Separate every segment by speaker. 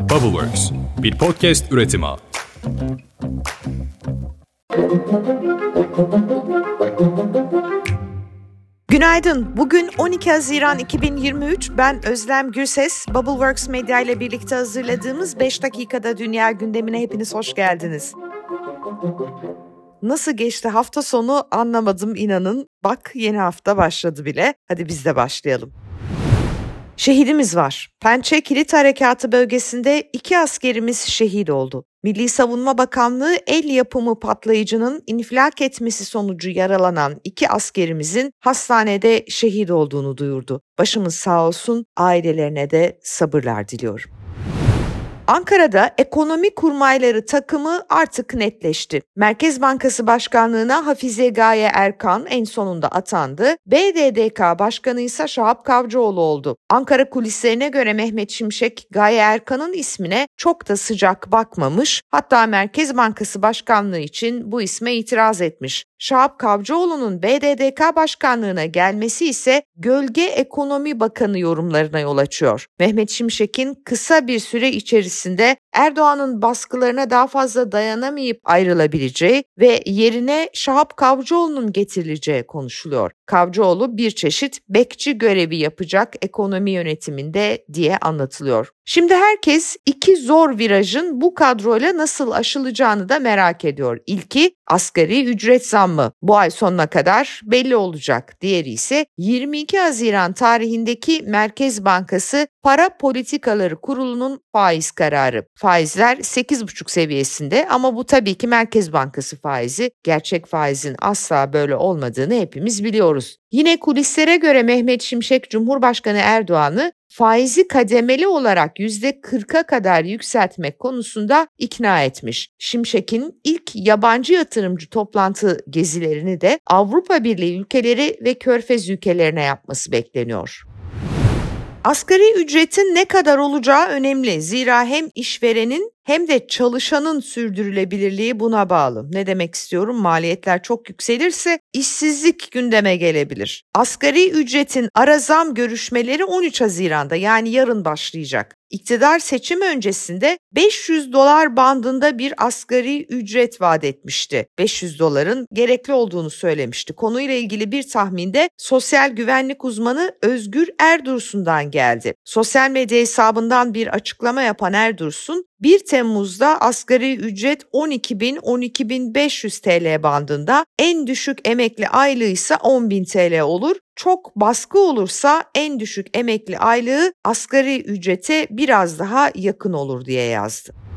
Speaker 1: Bubbleworks, bir podcast üretimi.
Speaker 2: Günaydın. Bugün 12 Haziran 2023. Ben Özlem Gürses. Bubbleworks Medya ile birlikte hazırladığımız 5 dakikada dünya gündemine hepiniz hoş geldiniz. Nasıl geçti hafta sonu anlamadım inanın. Bak yeni hafta başladı bile. Hadi biz de başlayalım. Şehidimiz var. Pençe Kilit Harekatı bölgesinde iki askerimiz şehit oldu. Milli Savunma Bakanlığı el yapımı patlayıcının infilak etmesi sonucu yaralanan iki askerimizin hastanede şehit olduğunu duyurdu. Başımız sağ olsun, ailelerine de sabırlar diliyorum. Ankara'da ekonomi kurmayları takımı artık netleşti. Merkez Bankası Başkanlığına Hafize Gaye Erkan en sonunda atandı. BDDK Başkanı ise Şahap Kavcıoğlu oldu. Ankara kulislerine göre Mehmet Şimşek Gaye Erkan'ın ismine çok da sıcak bakmamış. Hatta Merkez Bankası Başkanlığı için bu isme itiraz etmiş. Şahap Kavcıoğlu'nun BDDK başkanlığına gelmesi ise Gölge Ekonomi Bakanı yorumlarına yol açıyor. Mehmet Şimşek'in kısa bir süre içerisinde Erdoğan'ın baskılarına daha fazla dayanamayıp ayrılabileceği ve yerine Şahap Kavcıoğlu'nun getirileceği konuşuluyor. Kavcıoğlu bir çeşit bekçi görevi yapacak ekonomi yönetiminde diye anlatılıyor. Şimdi herkes iki zor virajın bu kadroyla nasıl aşılacağını da merak ediyor. İlki asgari ücret zammı. Bu ay sonuna kadar belli olacak. Diğeri ise 22 Haziran tarihindeki Merkez Bankası Para Politikaları Kurulu'nun faiz kararı. Faizler 8,5 seviyesinde ama bu tabii ki Merkez Bankası faizi. Gerçek faizin asla böyle olmadığını hepimiz biliyoruz. Yine kulislere göre Mehmet Şimşek Cumhurbaşkanı Erdoğan'ı faizi kademeli olarak %40'a kadar yükseltmek konusunda ikna etmiş. Şimşek'in ilk yabancı yatırımcı toplantı gezilerini de Avrupa Birliği ülkeleri ve Körfez ülkelerine yapması bekleniyor. Asgari ücretin ne kadar olacağı önemli. Zira hem işverenin hem de çalışanın sürdürülebilirliği buna bağlı. Ne demek istiyorum? Maliyetler çok yükselirse işsizlik gündeme gelebilir. Asgari ücretin ara zam görüşmeleri 13 Haziran'da yani yarın başlayacak. İktidar seçim öncesinde 500 dolar bandında bir asgari ücret vaat etmişti. 500 doların gerekli olduğunu söylemişti. Konuyla ilgili bir tahminde sosyal güvenlik uzmanı Özgür Erdursun'dan geldi. Sosyal medya hesabından bir açıklama yapan Erdursun, 1 Temmuz'da asgari ücret 12.000-12.500 TL bandında, en düşük emekli aylığı ise 10.000 TL olur. Çok baskı olursa en düşük emekli aylığı asgari ücrete biraz daha yakın olur diye yazdı.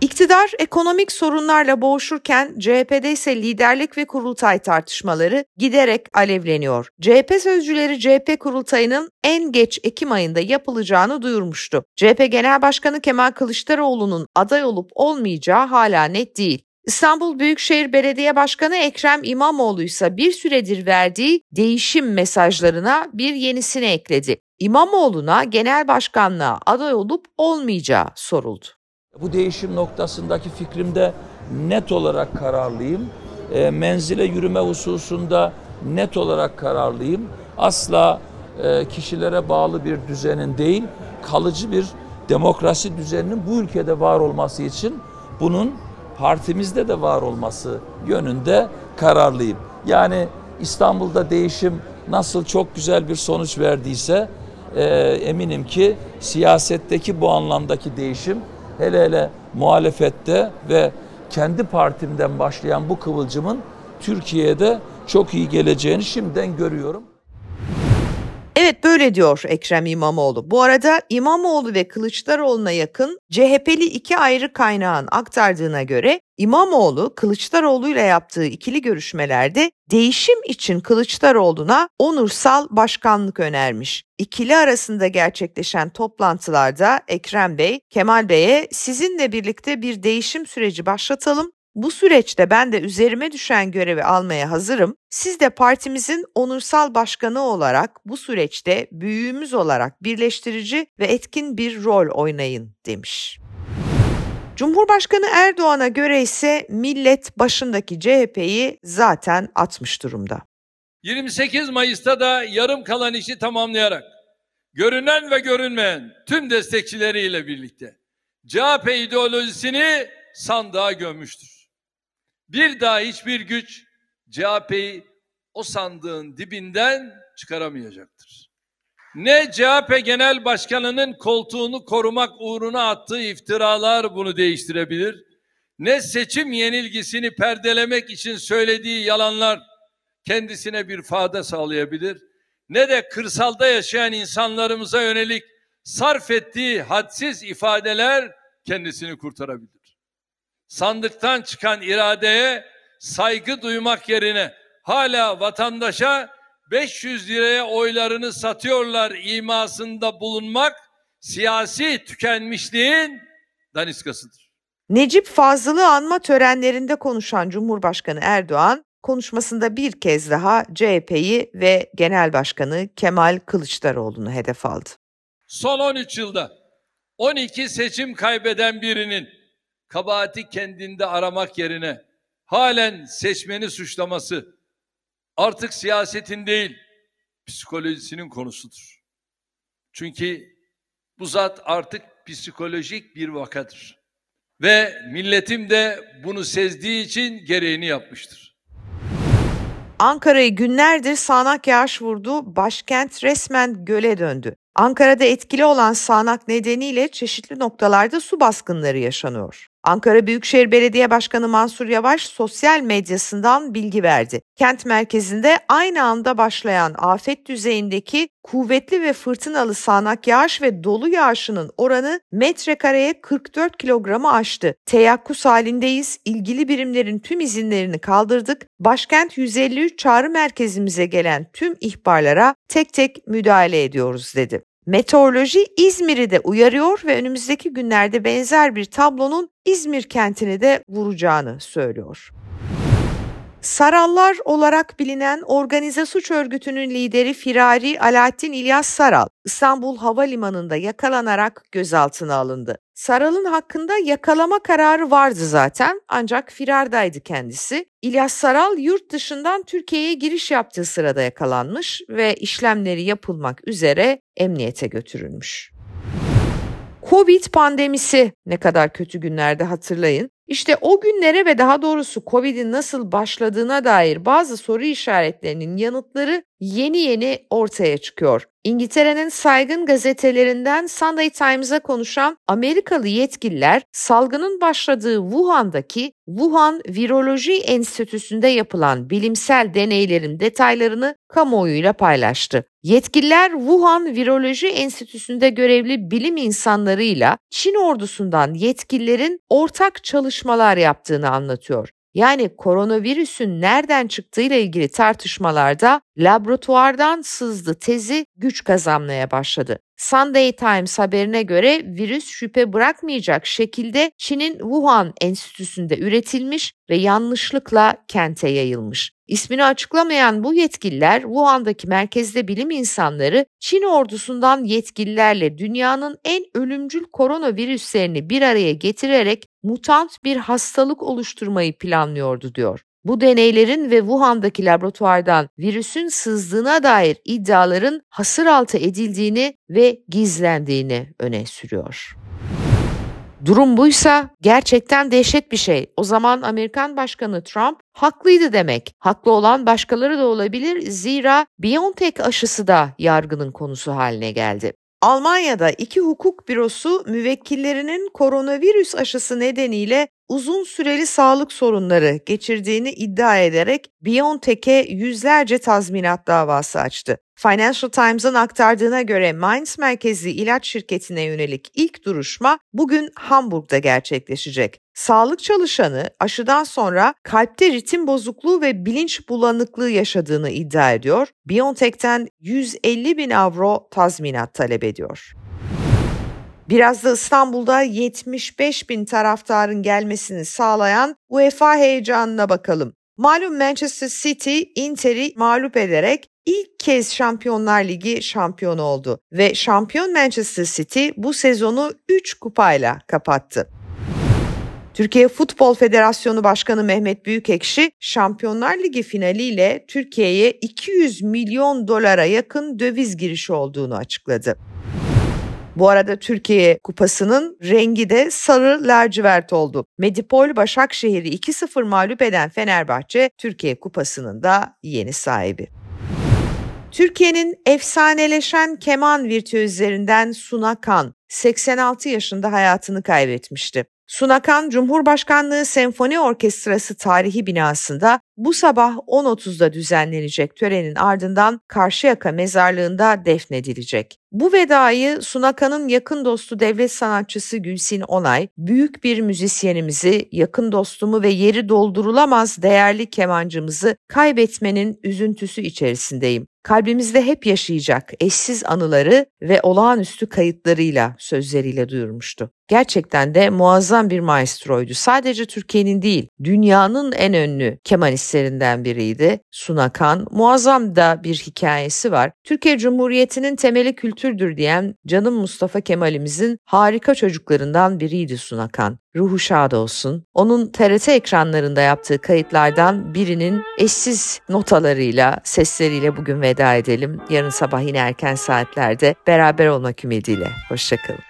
Speaker 2: İktidar ekonomik sorunlarla boğuşurken CHP'de ise liderlik ve kurultay tartışmaları giderek alevleniyor. CHP sözcüleri CHP kurultayının en geç Ekim ayında yapılacağını duyurmuştu. CHP Genel Başkanı Kemal Kılıçdaroğlu'nun aday olup olmayacağı hala net değil. İstanbul Büyükşehir Belediye Başkanı Ekrem İmamoğlu ise bir süredir verdiği değişim mesajlarına bir yenisini ekledi. İmamoğlu'na genel başkanlığa aday olup olmayacağı soruldu.
Speaker 3: Bu değişim noktasındaki fikrimde net olarak kararlıyım. E, menzile yürüme hususunda net olarak kararlıyım. Asla e, kişilere bağlı bir düzenin değil, kalıcı bir demokrasi düzeninin bu ülkede var olması için bunun partimizde de var olması yönünde kararlıyım. Yani İstanbul'da değişim nasıl çok güzel bir sonuç verdiyse e, eminim ki siyasetteki bu anlamdaki değişim hele hele muhalefette ve kendi partimden başlayan bu kıvılcımın Türkiye'de çok iyi geleceğini şimdiden görüyorum.
Speaker 2: Evet böyle diyor Ekrem İmamoğlu. Bu arada İmamoğlu ve Kılıçdaroğlu'na yakın CHP'li iki ayrı kaynağın aktardığına göre İmamoğlu Kılıçdaroğlu ile yaptığı ikili görüşmelerde değişim için Kılıçdaroğlu'na onursal başkanlık önermiş. İkili arasında gerçekleşen toplantılarda Ekrem Bey, Kemal Bey'e sizinle birlikte bir değişim süreci başlatalım bu süreçte ben de üzerime düşen görevi almaya hazırım. Siz de partimizin onursal başkanı olarak bu süreçte büyüğümüz olarak birleştirici ve etkin bir rol oynayın demiş. Cumhurbaşkanı Erdoğan'a göre ise millet başındaki CHP'yi zaten atmış durumda.
Speaker 4: 28 Mayıs'ta da yarım kalan işi tamamlayarak görünen ve görünmeyen tüm destekçileriyle birlikte CHP ideolojisini sandığa gömmüştür. Bir daha hiçbir güç CHP'yi o sandığın dibinden çıkaramayacaktır. Ne CHP Genel Başkanı'nın koltuğunu korumak uğruna attığı iftiralar bunu değiştirebilir, ne seçim yenilgisini perdelemek için söylediği yalanlar kendisine bir fayda sağlayabilir, ne de kırsalda yaşayan insanlarımıza yönelik sarf ettiği hadsiz ifadeler kendisini kurtarabilir. Sandıktan çıkan iradeye saygı duymak yerine hala vatandaşa 500 liraya oylarını satıyorlar imasında bulunmak siyasi tükenmişliğin daniskasıdır.
Speaker 2: Necip Fazıl'ı anma törenlerinde konuşan Cumhurbaşkanı Erdoğan, konuşmasında bir kez daha CHP'yi ve Genel Başkanı Kemal Kılıçdaroğlu'nu hedef aldı.
Speaker 4: Son 13 yılda 12 seçim kaybeden birinin kabahati kendinde aramak yerine halen seçmeni suçlaması artık siyasetin değil psikolojisinin konusudur. Çünkü bu zat artık psikolojik bir vakadır. Ve milletim de bunu sezdiği için gereğini yapmıştır.
Speaker 2: Ankara'yı günlerdir sağanak yağış vurdu, başkent resmen göle döndü. Ankara'da etkili olan sağanak nedeniyle çeşitli noktalarda su baskınları yaşanıyor. Ankara Büyükşehir Belediye Başkanı Mansur Yavaş sosyal medyasından bilgi verdi. Kent merkezinde aynı anda başlayan afet düzeyindeki kuvvetli ve fırtınalı sağanak yağış ve dolu yağışının oranı metrekareye 44 kilogramı aştı. Teyakkuz halindeyiz, ilgili birimlerin tüm izinlerini kaldırdık, başkent 153 çağrı merkezimize gelen tüm ihbarlara tek tek müdahale ediyoruz dedi. Meteoroloji İzmir'i de uyarıyor ve önümüzdeki günlerde benzer bir tablonun İzmir kentini de vuracağını söylüyor. Sarallar olarak bilinen organize suç örgütünün lideri Firari Alaaddin İlyas Saral, İstanbul Havalimanı'nda yakalanarak gözaltına alındı. Saral'ın hakkında yakalama kararı vardı zaten ancak firardaydı kendisi. İlyas Saral yurt dışından Türkiye'ye giriş yaptığı sırada yakalanmış ve işlemleri yapılmak üzere emniyete götürülmüş. Covid pandemisi ne kadar kötü günlerde hatırlayın. İşte o günlere ve daha doğrusu Covid'in nasıl başladığına dair bazı soru işaretlerinin yanıtları yeni yeni ortaya çıkıyor. İngiltere'nin saygın gazetelerinden Sunday Times'a konuşan Amerikalı yetkililer salgının başladığı Wuhan'daki Wuhan Viroloji Enstitüsü'nde yapılan bilimsel deneylerin detaylarını kamuoyuyla paylaştı. Yetkililer Wuhan Viroloji Enstitüsü'nde görevli bilim insanlarıyla Çin ordusundan yetkililerin ortak çalışmalar yaptığını anlatıyor. Yani koronavirüsün nereden çıktığıyla ilgili tartışmalarda laboratuvardan sızdı tezi güç kazanmaya başladı. Sunday Times haberine göre virüs şüphe bırakmayacak şekilde Çin'in Wuhan Enstitüsü'nde üretilmiş ve yanlışlıkla kente yayılmış. İsmini açıklamayan bu yetkililer Wuhan'daki merkezde bilim insanları Çin ordusundan yetkililerle dünyanın en ölümcül koronavirüslerini bir araya getirerek mutant bir hastalık oluşturmayı planlıyordu diyor. Bu deneylerin ve Wuhan'daki laboratuvardan virüsün sızdığına dair iddiaların hasır altı edildiğini ve gizlendiğini öne sürüyor. Durum buysa gerçekten dehşet bir şey. O zaman Amerikan Başkanı Trump haklıydı demek. Haklı olan başkaları da olabilir. Zira BioNTech aşısı da yargının konusu haline geldi. Almanya'da iki hukuk bürosu müvekkillerinin koronavirüs aşısı nedeniyle uzun süreli sağlık sorunları geçirdiğini iddia ederek BioNTech'e yüzlerce tazminat davası açtı. Financial Times'ın aktardığına göre Mainz merkezli ilaç şirketine yönelik ilk duruşma bugün Hamburg'da gerçekleşecek. Sağlık çalışanı aşıdan sonra kalpte ritim bozukluğu ve bilinç bulanıklığı yaşadığını iddia ediyor. BioNTech'ten 150 bin avro tazminat talep ediyor. Biraz da İstanbul'da 75 bin taraftarın gelmesini sağlayan UEFA heyecanına bakalım. Malum Manchester City Inter'i mağlup ederek ilk kez Şampiyonlar Ligi şampiyonu oldu ve şampiyon Manchester City bu sezonu 3 kupayla kapattı. Türkiye Futbol Federasyonu Başkanı Mehmet Büyükekşi, Şampiyonlar Ligi finaliyle Türkiye'ye 200 milyon dolara yakın döviz girişi olduğunu açıkladı. Bu arada Türkiye Kupası'nın rengi de sarı lacivert oldu. Medipol Başakşehir'i 2-0 mağlup eden Fenerbahçe Türkiye Kupası'nın da yeni sahibi. Türkiye'nin efsaneleşen keman virtüözlerinden Suna Kan 86 yaşında hayatını kaybetmişti. Sunakan Cumhurbaşkanlığı Senfoni Orkestrası tarihi binasında bu sabah 10.30'da düzenlenecek törenin ardından Karşıyaka mezarlığında defnedilecek. Bu vedayı Sunakan'ın yakın dostu devlet sanatçısı Gülsin Onay, büyük bir müzisyenimizi, yakın dostumu ve yeri doldurulamaz değerli kemancımızı kaybetmenin üzüntüsü içerisindeyim. Kalbimizde hep yaşayacak eşsiz anıları ve olağanüstü kayıtlarıyla, sözleriyle duyurmuştu. Gerçekten de muazzam bir maestroydu. Sadece Türkiye'nin değil, dünyanın en ünlü kemanistlerinden biriydi. Sunakan, muazzam da bir hikayesi var. Türkiye Cumhuriyeti'nin temeli kültürdür diyen canım Mustafa Kemal'imizin harika çocuklarından biriydi Sunakan. Ruhu şad olsun. Onun TRT ekranlarında yaptığı kayıtlardan birinin eşsiz notalarıyla, sesleriyle bugün veda edelim. Yarın sabah yine erken saatlerde beraber olmak ümidiyle. Hoşçakalın.